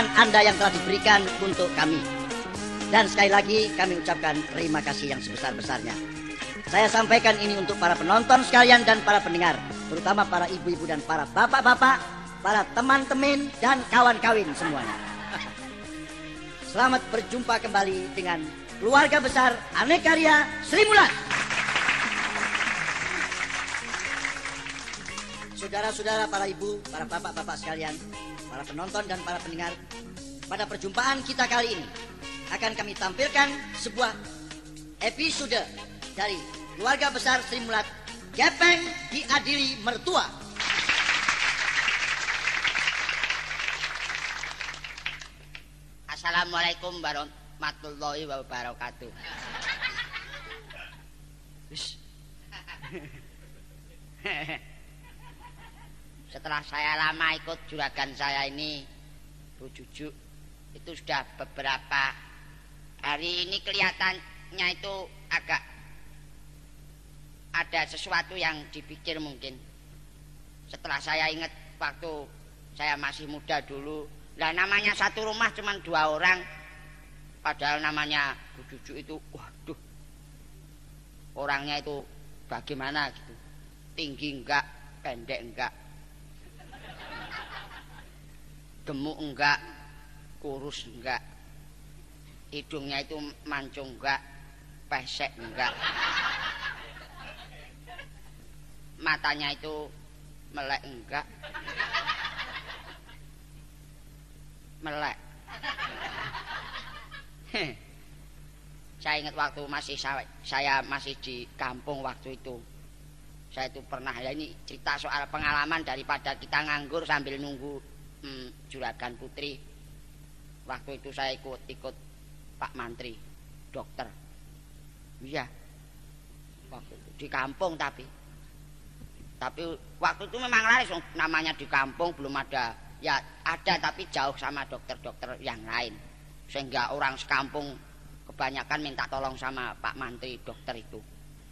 tangan Anda yang telah diberikan untuk kami. Dan sekali lagi kami ucapkan terima kasih yang sebesar-besarnya. Saya sampaikan ini untuk para penonton sekalian dan para pendengar, terutama para ibu-ibu dan para bapak-bapak, para teman-teman dan kawan-kawin semuanya. Selamat berjumpa kembali dengan keluarga besar Anekarya Sri Mulat. Saudara-saudara, para ibu, para bapak-bapak sekalian, para penonton dan para pendengar, pada perjumpaan kita kali ini akan kami tampilkan sebuah episode dari keluarga besar Sri Mulat Gepeng diadili mertua. Assalamualaikum warahmatullahi wabarakatuh. Setelah saya lama ikut juragan saya ini, Bu Jujuk, itu sudah beberapa hari ini kelihatannya itu agak ada sesuatu yang dipikir mungkin. Setelah saya ingat waktu saya masih muda dulu, lah namanya satu rumah cuma dua orang, padahal namanya Bu Jujuk itu, waduh, orangnya itu bagaimana gitu, tinggi enggak, pendek enggak, gemuk enggak, kurus enggak, hidungnya itu mancung enggak, pesek enggak, matanya itu melek enggak, melek. saya ingat waktu masih saya, saya masih di kampung waktu itu. Saya itu pernah ya ini cerita soal pengalaman daripada kita nganggur sambil nunggu hmm, juragan putri. Waktu itu saya ikut ikut Pak Mantri, dokter. Iya. Waktu itu di kampung tapi. Tapi waktu itu memang laris namanya di kampung belum ada ya ada tapi jauh sama dokter-dokter yang lain. Sehingga orang sekampung kebanyakan minta tolong sama Pak Mantri dokter itu.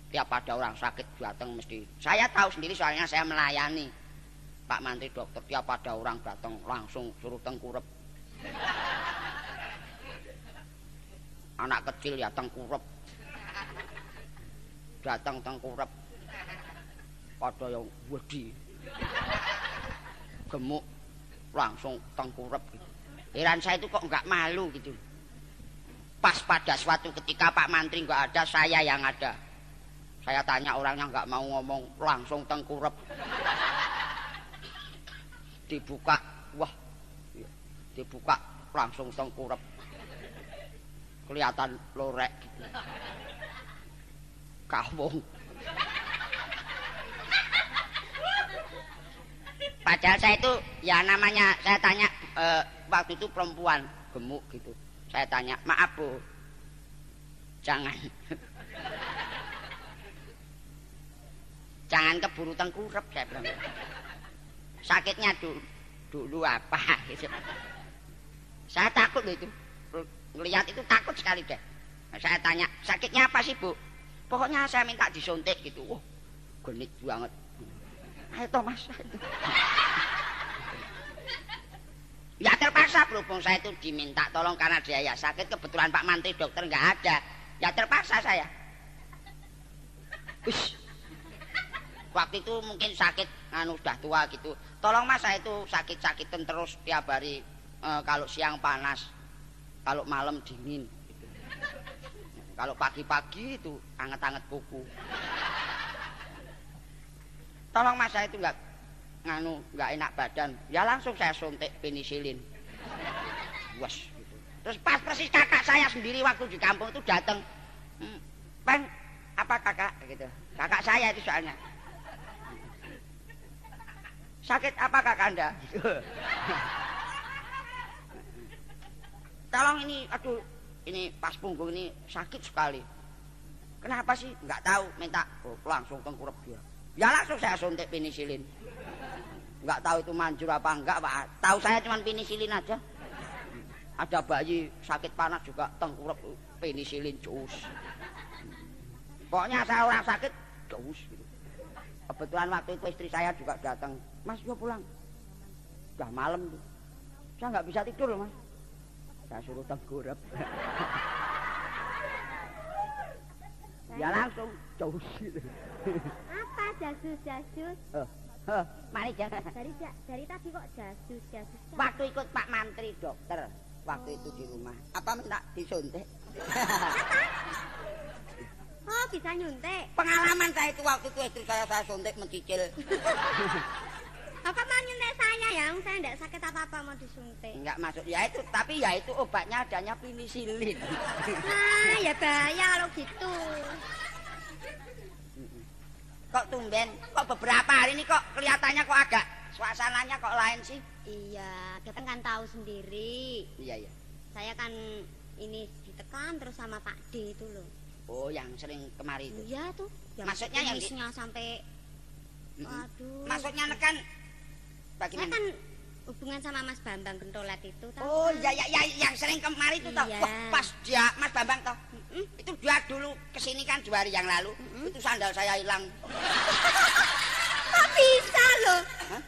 Tiap ada orang sakit datang mesti. Saya tahu sendiri soalnya saya melayani Pak Mantri dokter. Tiap ada orang datang langsung suruh tengkurep. Anak kecil ya tengkurep. Datang tengkurep. Pada yang wedi. Gemuk langsung tengkurep gitu. Heran saya itu kok enggak malu gitu. Pas pada suatu ketika Pak Mantri enggak ada, saya yang ada. Saya tanya orangnya enggak mau ngomong, langsung tengkurep. Dibuka, wah, dibuka langsung tengkurep. Kelihatan lorek gitu. Kawung. Padahal saya itu ya namanya saya tanya e, waktu itu perempuan gemuk gitu. Saya tanya, "Maaf, Bu. Jangan Jangan keburu tengkurap saya bilang. Sakitnya dulu, dulu apa gitu. Saya takut itu. Ngelihat itu takut sekali deh. Saya tanya, sakitnya apa sih, Bu? Pokoknya saya minta disuntik gitu. Wah, genit banget. Ayo Thomas. Ya terpaksa berhubung saya itu diminta tolong karena dia ya sakit kebetulan Pak Mantri dokter nggak ada. Ya terpaksa saya. Ush. Waktu itu mungkin sakit anu sudah tua gitu. Tolong Mas saya itu sakit-sakitan terus tiap hari e, kalau siang panas, kalau malam dingin gitu. Kalau pagi-pagi itu anget-anget kuku. Tolong Mas saya itu enggak nganu nggak enak badan ya langsung saya suntik penisilin was gitu. terus pas persis kakak saya sendiri waktu di kampung itu datang hmm, bang apa kakak gitu kakak saya itu soalnya sakit apa kakak anda tolong ini aduh ini pas punggung ini sakit sekali. Kenapa sih? Nggak tahu minta oh, langsung tengkurap dia. Ya langsung saya suntik penisilin. Nggak tahu itu manjur apa enggak pak. Tahu saya cuma penisilin aja. Ada bayi sakit panas juga tengkurap penisilin cus pokoknya saya orang sakit cus gitu. Kebetulan waktu itu istri saya juga datang mas yuk pulang Sudah malam tuh. Saya nggak bisa tidur loh mas. Saya suruh tengkurap. ya langsung jauh gitu. Apa jasus jasus? Oh, oh, mari jangan. Dari dari tadi kok jasus jasus. Waktu ikut Pak Mantri dokter. Waktu itu di rumah. Apa minta disuntik? Bisa nyuntik. Pengalaman saya itu waktu itu istri saya saya suntik mencicil. Bapak mau nyuntik saya ya? Saya tidak sakit apa-apa mau disuntik. Enggak masuk. Ya itu, tapi ya itu obatnya adanya penisilin. Nah ya bahaya kalau gitu. kok tumben? Kok beberapa hari ini kok kelihatannya kok agak suasananya kok lain sih? Iya, kita kan tahu sendiri. Iya, iya. Saya kan ini ditekan terus sama Pak D itu loh. Oh, yang sering kemari itu. Iya tuh. Maksudnya yang di- kumisnya sampai. Waduh. Maksudnya nekan Saya bagaimana? kan hubungan sama Mas Bambang Bentolat itu tahu Oh, kan? ya, ya, ya, yang sering kemari itu. Iya. Wah, pas dia Mas Bambang toh. Mm-mm. Itu dia dulu kesini kan dua hari yang lalu. Mm-mm. Itu sandal saya hilang. Kok bisa loh? Hah?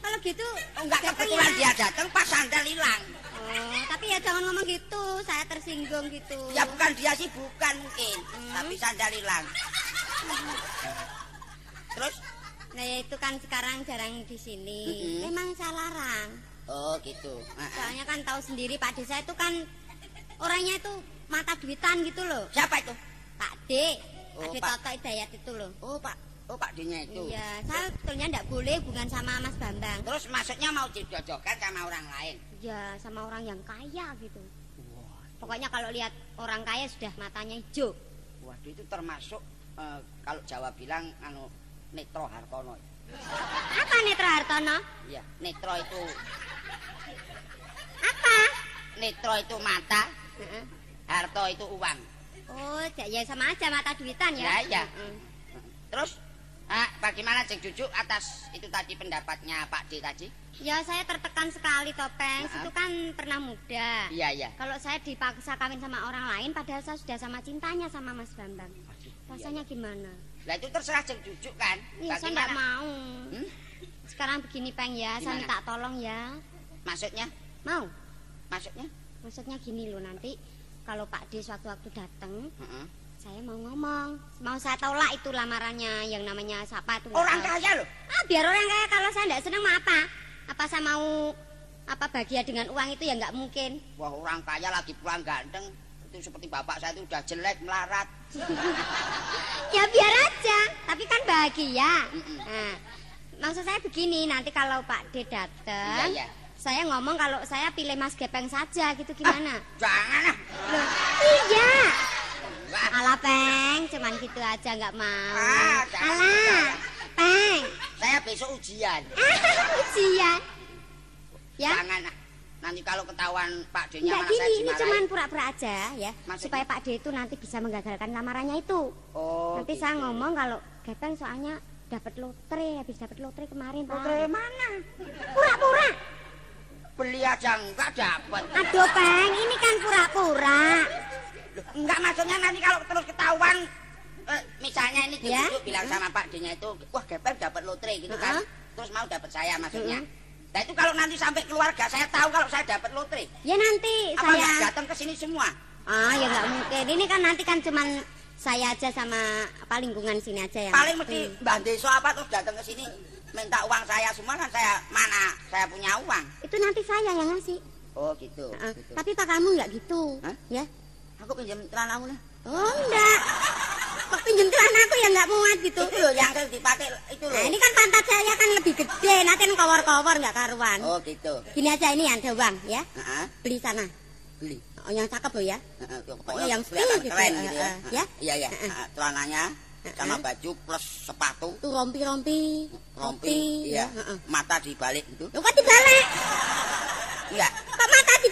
Kalau gitu Oh, enggak kebetulan dia datang pas sandal hilang. Ya jangan ngomong gitu. Saya tersinggung gitu. Ya bukan dia sih bukan mungkin, Hmm. tapi sandal hilang. Terus Nah, ya itu kan sekarang jarang di sini. Mm-mm. Memang saya larang. oh gitu. Ah, ah. Soalnya kan tahu sendiri Pak Desa itu kan orangnya itu mata duitan gitu loh. Siapa itu? Pak D. Oh, Pak D Pak- Toto Hidayat itu loh. Oh Pak, oh Pak Dinya itu. Iya, saya sebetulnya enggak boleh bukan sama Mas Bambang. Terus maksudnya mau dijodohkan sama orang lain. Ya, sama orang yang kaya gitu. Pokoknya kalau lihat orang kaya sudah matanya hijau. Waduh itu termasuk eh, kalau Jawa bilang anu netro hartono. Apa Netra Hartono? Iya, netro itu Apa? netro itu mata, Heeh. harto itu uang. Oh, ya sama aja mata duitan ya. Ya, ya. Heeh. Terus ah, bagaimana Jeng Jujuk atas itu tadi pendapatnya Pak D tadi? Ya saya tertekan sekali Topeng. Maaf. Itu kan pernah muda. Iya, iya. Kalau saya dipaksa kawin sama orang lain padahal saya sudah sama cintanya sama Mas Bambang. Rasanya gimana? Lah itu terserah Jeng Jujuk kan. Iya, saya enggak mau. Hmm? Sekarang begini Peng ya, saya Gimana? minta tolong ya. Maksudnya? Mau? Maksudnya? Maksudnya gini loh nanti kalau Pak D suatu-waktu datang, Heeh. Saya mau ngomong. Mau saya tolak itu lamarannya yang namanya siapa nggak Orang tahu. kaya loh. Ah, biar orang kaya kalau saya enggak senang mau apa? Apa saya mau apa bahagia dengan uang itu ya nggak mungkin. Wah orang kaya lagi pulang ganteng itu seperti bapak saya itu udah jelek melarat. Ya biar aja, tapi kan bahagia. Nah, maksud saya begini, nanti kalau Pak D datang, Iya, iya. saya ngomong kalau saya pilih Mas Gepeng saja, gitu gimana? Jangan ah. Loh, iya. Alah Peng, cuman gitu aja nggak mau. Ah. Alah, Peng. saya besok ujian. Ah, ujian. Ya, Jangan ah. Nanti kalau ketahuan Pak Enggak malah saya gini, ini cuman pura-pura aja ya, Maksudnya? supaya Pak D itu nanti bisa menggagalkan lamarannya itu. Oh, nanti gitu. saya ngomong kalau Gepeng soalnya dapat lotre, habis dapat lotre kemarin. Pak. Lotre mana? Pura-pura. Beli aja enggak dapat. Aduh, Peng, ini kan pura-pura. Enggak maksudnya nanti kalau terus ketahuan eh, misalnya ini Ya? Jujuk bilang sama Pak D-nya itu, wah Gepeng dapat lotre gitu kan. Heeh. Terus mau dapat saya maksudnya. Heeh. Nah itu kalau nanti sampai keluarga saya tahu kalau saya dapat lotre. Ya nanti Apa saya datang ke sini semua? Ah, ya nggak mungkin. Ini kan nanti kan cuman saya aja sama apa lingkungan sini aja yang Paling mesti Hmm. Mbak Desa apa terus datang ke sini minta uang saya semua kan saya mana saya punya uang. itu nanti saya yang ngasih. Oh gitu. Ah, gitu. Tapi Pak kamu nggak gitu, Hah? ya? Aku pinjam celanamu lah. Oh enggak. Kok pinjem celana aku yang nggak muat gitu. Itu loh yang dipakai itu loh. Nah ini kan pantat saya kan lebih gede, nanti kan kawar-kawar nggak karuan. Oh gitu. Gini aja ini ada uang ya, Heeh. beli sana. Beli. Oh, yang cakep loh ya. Heeh, Oh, yang full gitu, keren gitu ya. ya? Iya iya. Celananya sama baju plus sepatu, Tuh rompi-rompi, rompi, iya. ya. Mata dibalik itu. Loh, kok dibalik? Enggak.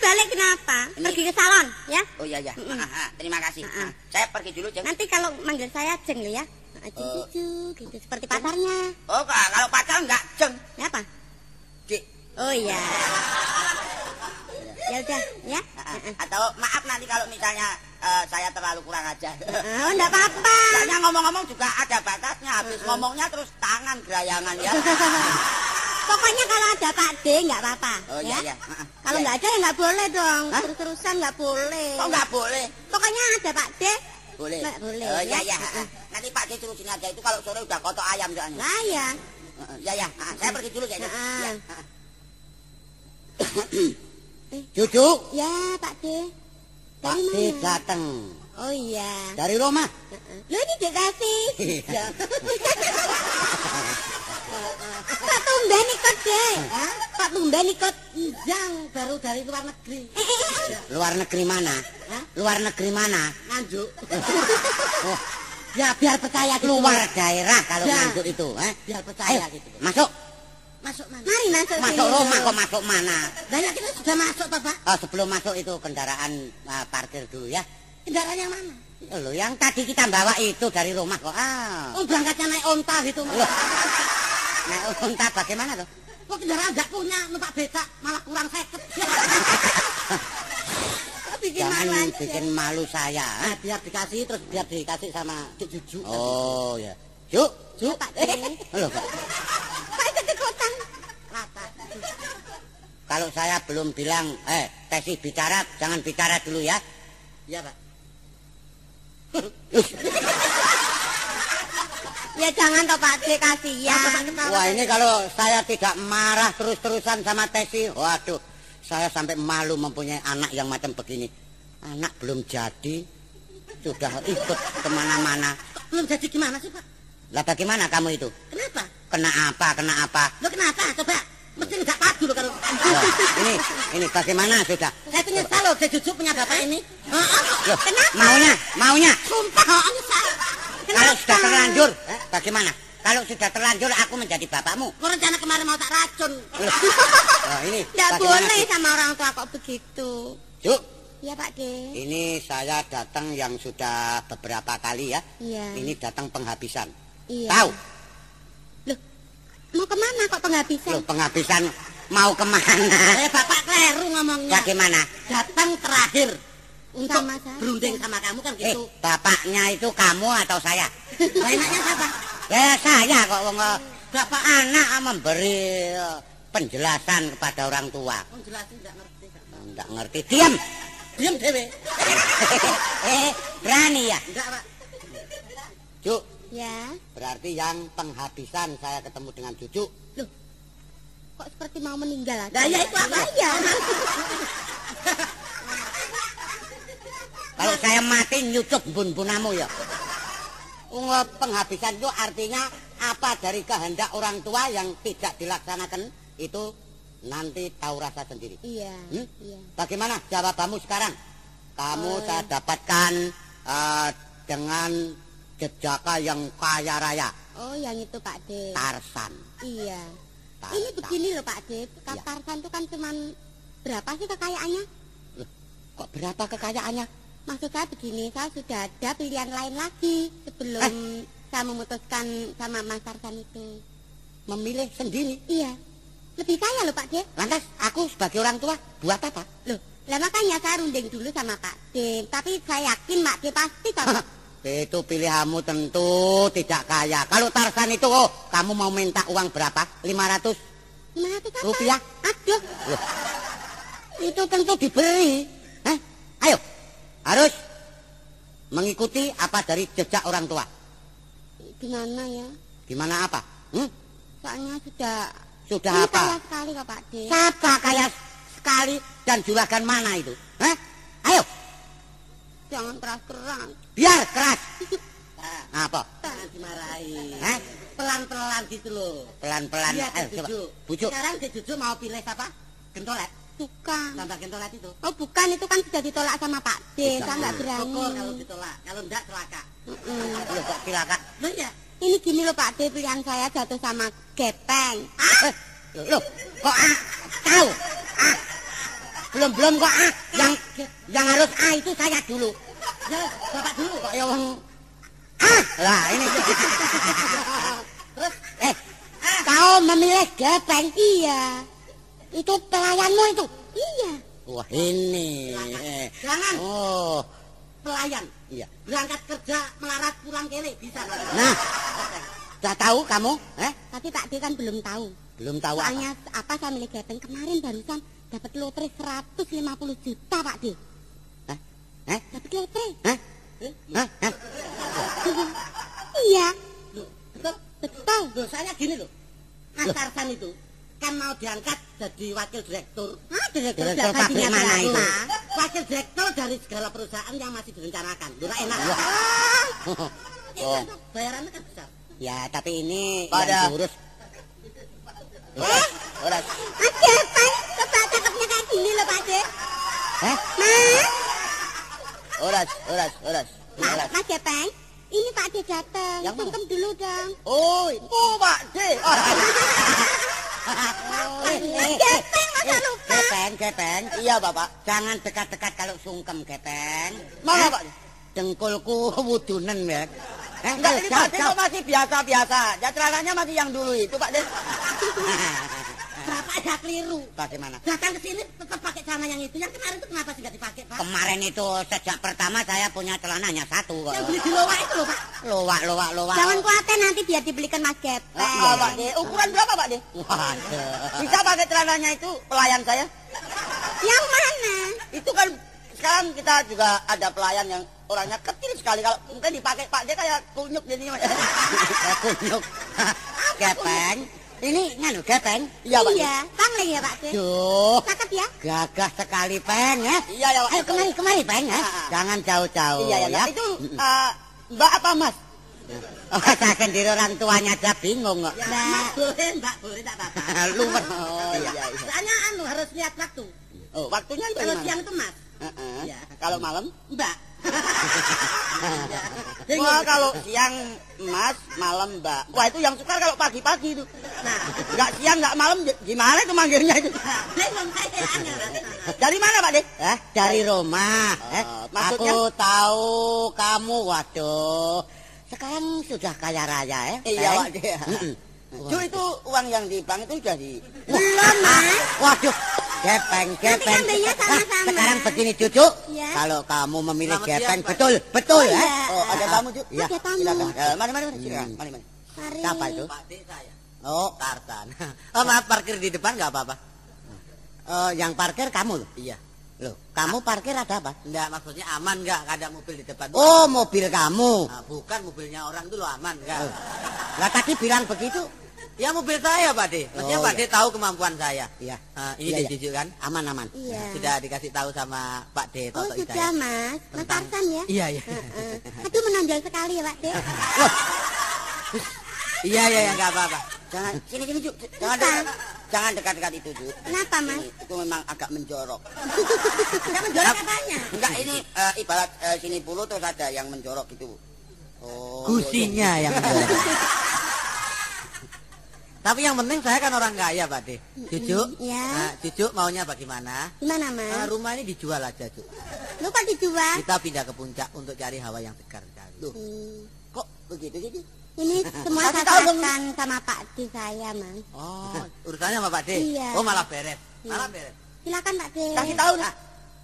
Dibalik kenapa? Ini- Pergi ke salon ya. Oh iya iya. Mm-mm. Ah, ah, terima kasih. Ah, Saya pergi dulu, Jeng. Nanti kalau manggil saya Jeng ya. Jeng Oh. cucu gitu seperti pacarnya. Oh, ka- kalau pacar enggak, Jeng. Ya apa? Dik. Oh iya. Ya udah ya. Ah, ah. Atau maaf nanti kalau misalnya eh, saya terlalu kurang ajar. Oh enggak apa-apa. Soalnya ngomong-ngomong juga ada batasnya. Habis ngomongnya terus tangan gerayangan ya. Pokoknya kalau ada Pak D nggak apa-apa. Oh iya iya. ya. Kalau nggak ada ya nggak boleh dong. Hah? Terus-terusan nggak boleh. Kok nggak boleh? Pokoknya ada Pak D. Boleh. Nggak boleh, Oh iya ya. iya. Nanti Pak D terusin aja itu kalau sore udah kotok ayam soalnya. Lah ya. Heeh, Ya ya. Saya pergi dulu ya. ya. Ya. Cucu, Ya Pak D. Pak Dari D mana? datang Oh iya. dari Roma. Lo ini Dek kasih. Pak Tumben ikut deh. Pak Tumben ikut. Yang baru dari luar negeri. Luar negeri mana? Luar negeri mana? Nganjuk. Oh, Ya biar percaya gitu. luar daerah kalau Ya. nganjuk itu. Eh? Biar percaya Ayo, gitu. masuk. Masuk mana? Mari masuk Masuk sini. Roma kok masuk mana? Ya kita sudah masuk Bapak. Oh, sebelum masuk itu kendaraan ah, parkir dulu ya. Kendaraan yang mana? Loh, yang tadi kita bawa itu dari rumah kok. Ah. Oh berangkatnya naik onta gitu. Loh. Nah, entah bagaimana tuh? Kok kendaraan nggak punya numpak becak malah kurang seket. Bikin Jangan malu aja. bikin malu saya. Nah, biar dikasih terus biar dikasih sama Cuk Juju. Oh, ya. Cuk, Cuk, Pak D. Loh, Pak. Pak itu kekuatan. Rata. Kalau saya belum bilang, eh, Tesi bicara, jangan bicara dulu ya. Iya Pak. Ya jangan toh Pak D kasihan. Wah, ini kalau saya tidak marah terus-terusan sama Tesi, waduh, saya sampai malu mempunyai anak yang macam begini. Anak belum jadi, sudah ikut ke mana-mana. Belum jadi gimana sih Pak? Lah bagaimana kamu itu? Kenapa? Kena apa, kena apa? Lo kenapa? Coba. Mesti nggak padu lo kalau. Loh, ini, ini bagaimana sudah? Saya tuh nyesal loh, saya Juju punya bapak ini. Heeh. Loh, maunya, maunya. Sumpah, heeh, nyesal. Kalau sudah terlanjur, eh, bagaimana? Kalau sudah terlanjur aku menjadi bapakmu. Kok rencana kemarin mau tak racun. Loh, oh, ini Tidak boleh Cuk? sama orang tua kok begitu. Cuk, Ya Pak D. ini saya datang yang sudah beberapa kali ya. Iya. Ini datang penghabisan. Iya. Tahu? Mau ke mana kok penghabisan? Loh, penghabisan mau ke mana? Eh, bapak kleru ngomongnya. Bagaimana? Datang terakhir. Untuk Sama saya. berunding sama kamu kan Eh, gitu. bapaknya itu kamu atau saya? Enaknya siapa? Ya saya kok wong eh, bapak anak memberi eh, penjelasan kepada orang tua. Oh, jelasin nggak ngerti. Enggak ngerti. Diam. Diam dewe. eh, berani ya? Enggak, Pak. Cuk, Ya. berarti yang penghabisan saya ketemu dengan cucu. Kok seperti mau meninggal aja. Nah, ya itu apa? Iya. Kalau saya mati nyucuk bun-bunamu ya. Penghabisan itu artinya apa dari kehendak orang tua yang tidak dilaksanakan itu nanti tahu rasa sendiri. Iya. Hmm? Iya. Bagaimana jawabanmu sekarang? Kamu Eh. saya dapatkan eh, dengan jejaka yang kaya raya, Oh, yang itu Pak D. Tarsan. Iya. Tarsan. Ini begini loh Pak D. Iya. Tarsan itu kan cuman berapa sih kekayaannya? Kok berapa kekayaannya? Maksud saya begini, saya sudah ada pilihan lain lagi sebelum Eh. saya memutuskan sama Mas Tarsan itu. Memilih sendiri. Iya. Lebih kaya loh Pak D. Lantas aku sebagai orang tua buat apa? Loh, lah makanya saya runding dulu sama Pak D. Tapi saya yakin Pak D pasti cocok. Itu pilihanmu tentu tidak kaya. Kalau Tarsan itu, oh, kamu mau minta uang berapa? 500 Gimana tuh, Kak? rupiah? Aduh, Loh, itu tentu diberi. Hah? Ayo, harus mengikuti apa dari jejak orang tua. gimana ya? Gimana apa? Hmm? Soalnya sudah Sudah Ini apa? kaya sekali kok Pak D. Siapa kaya sekali dan juragan mana itu? Hah? Ayo, Jangan keras-keras. biar keras. Apa? Jangan dimarahi. Hah? Pelan-pelan gitu loh. Pelan-pelan. Iya, Ayo, coba. Bujuk. Sekarang si Juju mau pilih siapa? Gentolet. Bukan. Tambah gentolet itu. Oh bukan, itu kan sudah ditolak sama Pak D. Saya nggak berani. Pokok kalau ditolak. Kalau enggak celaka. Mm-mm. Loh, kok silakan. Loh ya. Ini gini loh Pak D, pilihan saya jatuh sama Gepeng. Eh, loh, kok ah? Tahu? Ah. Belum-belum kok ah. Yang yang harus ah itu saya dulu. Ya, bapak dulu kok. Kok ya wong ah. Lah ini. Terus eh, kau memilih gepeng. Iya, Itu pelayanmu itu. iya. Wah, ini. Eh. Jangan. Oh, pelayan. iya. Berangkat kerja melarat pulang kele bisa. Nah, sudah tahu kamu? Eh? Tapi Pak D kan belum tahu. Belum tahu. Soalnya apa saya milik gepeng kemarin barusan dapat lotre 150 juta Pak De. Hah? Hah? Dapat lotre. Hah? Hah? Hah? Iya, Loh, betul. betul. Loh, soalnya gini loh. Mas Tarsan itu kan mau diangkat jadi wakil direktur. Ah, direktur Direktur pabrik mana itu? Wakil direktur dari segala perusahaan yang masih direncanakan. Nah, enak. Oh. Iya, toh, bayarannya kan besar. Ya, tapi ini Pada- yang diurus. Horas, horas. Mas Gepeng, coba cakepnya kayak gini loh Pak De. Hah? Mas, horas, horas. Mas, Horas. Mas Gepeng, ini Pak De datang. Sungkem dulu dong. Oh, oh Pak D. Mas Gepeng, masa Eh, lupa? Gepeng, gepeng. Iya, Bapak. Jangan dekat-dekat kalau sungkem, gepeng. Mana, Hah? Pak? Dengkulku wudunen, ya. Eh, Enggak, ini Pak D jauh. kok masih biasa-biasa. Ya celananya masih yang dulu itu, Pak. Bapak ada keliru. Bagaimana? Datang ke sini tetap pakai celana yang itu. Yang kemarin itu kenapa nggak dipakai, Pak? Kemarin itu sejak pertama saya punya celananya satu kok. Yang beli di loa itu loh, Pak. Lowak, lowak, lowak. Jangan khawatir nanti biar dibelikan Mas Gepeng. Ah, Pak D. Ukuran berapa, Pak D? Waduh. Bisa pakai celananya itu pelayan saya? Yang mana? Itu kan sekarang kita juga ada pelayan yang orangnya kecil sekali. Kalau mungkin dipakai Pak D kayak kunyuk jadinya. Kunyuk. Gepeng. Ini nganu gepeng. Iya, Pak. Iya, pangling ya Pak. Duh. Cakep ya? Gagah sekali, Peng, ya. Iya, ya, Pak. Ayo kemari, kemari, Peng, ya. Ah, ah. Jangan jauh-jauh, Iya, ya. Itu eh, Mbak apa Mas? Oh, saya sendiri orang tuanya aja bingung kok. Ya, Mbak. Mas, boleh, Mbak, boleh, tak apa-apa. Lumer. Oh, iya, iya. Soalnya anu harus lihat waktu. Oh, waktunya itu Kalau siang itu Mas. Iya. Kalau malam? Mbak. Wah, kalau siang Mas, malam Mbak. Wah, itu yang sukar kalau pagi-pagi itu. Nah, Enggak siang, enggak malam, j- gimana itu manggilnya itu? kayaknya. Dari mana, Pak De? Eh, dari rumah. Eh, maksudnya? aku tahu kamu, waduh. Sekarang sudah kaya raya, ya. Iya? Pak De. Cu, itu uang yang di bank itu sudah di... Belum, Mas. Waduh, gepeng, gepeng. Nah, sekarang begini, cucu. Iya. Kalau kamu memilih Selamat gepeng, siang, Pak. betul, betul, Oh, ya. Oh, ada tamu, Cu. Iya. Ada tamu. Silakan. Eh, mari, mari, mari. Silakan. Hmm. Mari, mari. Mari. Siapa itu? Pak saya. Oh, Tarsan. Oh, maaf parkir di depan nggak apa-apa. Oh, yang parkir kamu loh? Iya. Loh, kamu parkir ada apa? Enggak, maksudnya aman enggak? Enggak ada mobil di depan. Oh, mobil kamu. Nah, bukan mobilnya orang dulu aman enggak? Oh. Lah tadi bilang begitu. Ya mobil saya, Pak De. Maksudnya Oh, Pak iya. De tahu kemampuan saya. Iya. Ah, ini Iya, iya. dijujuk kan? Aman aman. Iya. Sudah dikasih tahu sama Pak De Oh, sudah, Hidayat. Mas. Mas Tarsan ya? Iya, iya. Heeh. Aduh, menonjol sekali ya, Pak De. Iya, iya, iya, enggak apa-apa. Jangan Sini, sini, Cuk. Jangan Apa? Jangan dekat-dekat itu, Cuk. Kenapa, Mas? Ini, itu memang agak menjorok. Enggak menjual katanya. Enggak, ini eh, ibarat eh, sini puluh terus ada yang menjorok gitu. Oh. Gusinya yang Tapi yang penting saya kan orang kaya, Pak De. Cucu, Iya. nah, cucu maunya bagaimana? Gimana, Nah, Mas? rumah ini dijual aja, Cuk. Lu kok dijual? Kita pindah ke puncak untuk cari hawa yang segar sekali. Loh, Hmm. kok begitu sih? Ini semua Kasih dong. serahkan sama Pak D saya, Mas. Oh, urusannya sama Pak De. Iya. Oh, malah beres. Malah Iya. beres. Silakan, Pak D. Kasih tahu nah.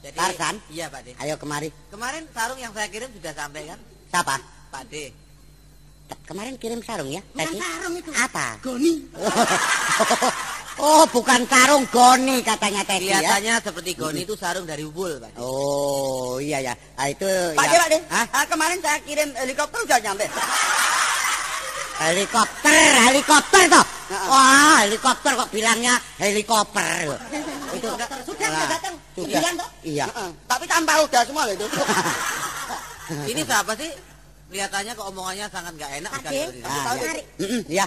Jadi, Tarsan? Iya, Pak De. Ayo kemari. Kemarin sarung yang saya kirim sudah sampai kan? Siapa? Pak De. Kemarin kirim sarung ya? Bukan Tadi? sarung itu. Apa? Goni. Oh, bukan sarung goni katanya tadi ya. Kelihatannya seperti goni itu sarung dari wool, Pak. Oh, iya ya. Ah, itu Pak ya. Pak. Hah? Ah, kemarin saya kirim helikopter sudah nyampe. Helikopter, helikopter toh. Wah, helikopter kok bilangnya helikopter. Itu Sudah, sudah Nah, datang. sudah. Toh? Iya. Heeh. Tapi tanpa udah semua loh itu. Ini siapa sih? Kelihatannya kok omongannya sangat nggak enak sekali. Ah, ya. Cuk? Ya.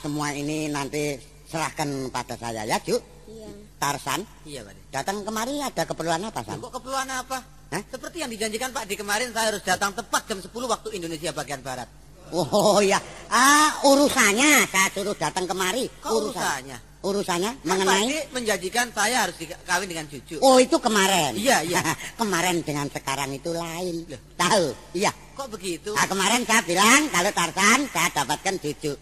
Semua ini nanti serahkan pada saya ya, Ju. Iya. Tarsan, Iya, Pak datang kemari ada keperluan apa, San? Kok keperluan apa? Hah? Seperti yang dijanjikan Pak di kemarin saya harus datang tepat jam 10 waktu Indonesia bagian barat. Oh ya, ah urusannya saya suruh datang kemari. Kok urusannya? Urusannya Kan mengenai D menjanjikan saya harus dikawin dengan cucu. Oh itu kemarin. Iya, iya. kemarin dengan sekarang itu lain. Loh. Tahu? Iya. Kok begitu? Nah, kemarin saya bilang kalau Tarsan saya dapatkan cucu.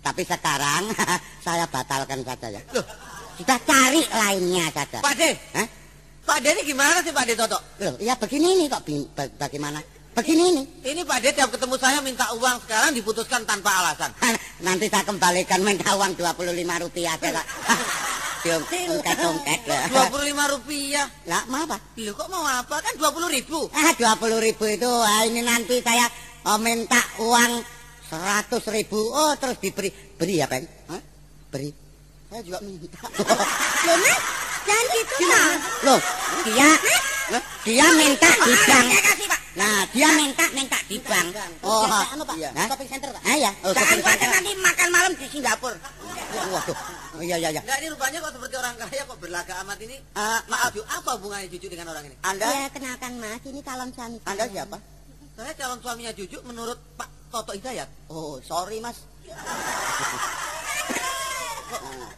Tapi sekarang saya batalkan saja ya. Loh, Sudah cari lainnya saja. Pak De, Hah? Pak De ini gimana sih Pak De Toto? Loh, ya begini nih kok bagaimana? Begini ini. Ini Pak De tiap ketemu saya minta uang sekarang diputuskan tanpa alasan. Nanti saya kembalikan minta uang 25 rupiah aja. Dua puluh lima rupiah. Lah, mau apa? Loh kok mau apa? Kan dua puluh ribu. Ah, 20 ribu itu, ah, ini nanti saya oh, minta uang 100 ribu. Oh, terus diberi. Beri ya, Peng? Hah? Beri. Saya juga minta. Loh, Mas, jangan gitu. Loh, dia dia minta di Nah, dia minta minta di bank. Oh, anu Pak, iya. Shopping center Pak. Ah, ya. Oh, shopping center. nanti makan malam di Singapura. Waduh. Oh, iya, iya, iya. Enggak ini rupanya kok seperti orang kaya kok berlaga amat ini. Eh, Maaf, Ju, apa hubungannya Juju dengan orang ini? Anda, Ya, kenalkan, Mas. Ini calon suami. Anda siapa? Saya calon suaminya Juju menurut Pak Toto Hidayat. Oh, sorry, Mas.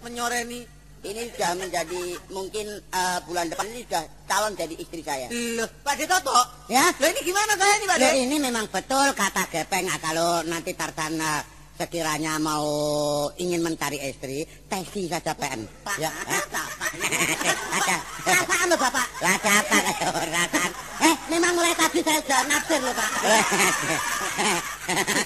Menyoreni. Ini sudah menjadi mungkin eh, bulan depan ini sudah calon jadi istri saya. Loh, Pak De Toto. Ya? Loh ini gimana saya ini Pak De? Loh, ini memang betul kata Gepeng ah, kalau nanti Tarsan eh, sekiranya mau ingin mencari istri, tesi saja PM. Pak, ya, ada eh? apa, Pak? ada. Apaan lo Bapak? Ada apa rasan? Eh, memang mulai tadi saya sudah naksir loh Pak.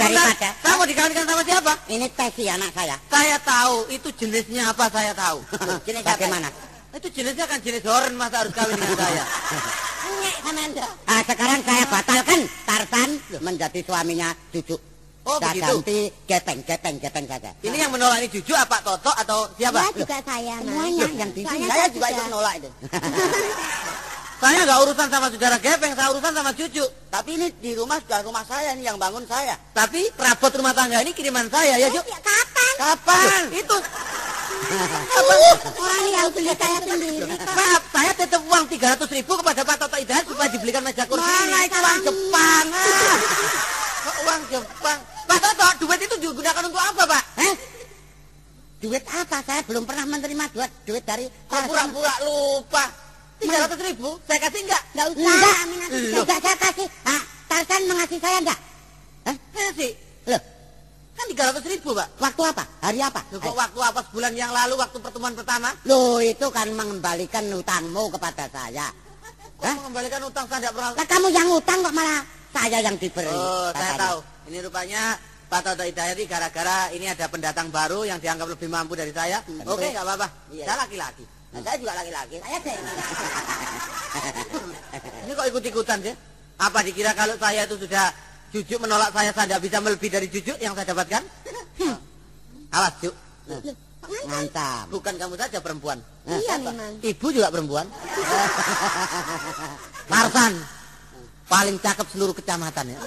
Daripada Saya mau dikawinkan sama siapa? ini tesi anak saya. Saya tahu itu jenisnya apa saya tahu. Jenis bagaimana? itu jenisnya kan jenis horen masa harus kawin dengan saya. Ngek sama Anda. Ah, sekarang saya batalkan Tarsan menjadi suaminya Cucu. Oh, saya begitu. ganti Gepeng, Gepeng, Gepeng saja. Ini yang menolak ini Juju apa Toto atau siapa? Ya, juga saya. Semuanya yang di Saya saya juga juga- ikut nolak itu. Saya nggak urusan sama saudara Gepeng, saya urusan sama Cucu. Tapi ini di rumah sudah rumah saya ini yang bangun saya. Tapi perabot rumah tangga ini kiriman saya ya, Ju. Ya, kapan? Kapan? Itu Orang yang beli saya sendiri. maaf, saya tetap uang 300 ribu kepada Pak Toto Hidayat supaya dibelikan meja kursi Mana itu uang Jepang? Ah. Kok uang Jepang? Pak Toto, duit itu digunakan untuk apa, Pak? Eh? Duit apa? Saya belum pernah menerima duit duit dari Kok pura-pura lupa? 300 ribu, saya kasih enggak? Enggak usah. Enggak, Aminah. Enggak saya kasih. Ah, Tarsan mengasih saya enggak? Hah? Kasih. Loh, Kan 300 ribu, Pak. waktu apa? Hari apa? Loh, kok waktu apa sebulan yang lalu, waktu pertemuan pertama? Loh, itu kan mengembalikan hutangmu kepada saya. Kok Hah? mengembalikan utang saya tidak pernah... Lah kamu yang hutang kok malah saya yang diberi. Oh, saya tahu. Ini rupanya Pak Toto Hidayat ini gara-gara ini ada pendatang baru yang dianggap lebih mampu dari saya. Oke, nggak apa-apa. Iya. Saya laki-laki. Nah, saya juga laki-laki. Saya deh. Ini kok ikut-ikutan sih? Apa dikira kalau saya itu sudah jujuk menolak saya, saya tidak bisa melebihi dari jujuk yang saya dapatkan? Hmm. Awas, Juk. Mantap. Bukan kamu saja perempuan. Iya, Apa? memang. Ibu juga perempuan. Tarsan. Paling cakep seluruh kecamatan ya.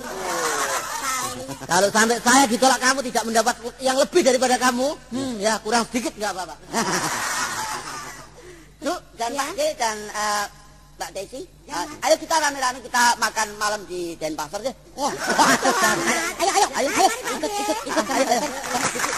Kalau sampai saya ditolak kamu tidak mendapat yang lebih daripada kamu, hmm, ya kurang sedikit nggak apa-apa. Cuk, dan Pak D dan eh, Mbak Desi, eh, ayo kita rame-rame kita makan malam di Denpasar deh. Wah, ayo, ayo, ayo, ayo, ikut, ikut, ikut, ayo, ayo.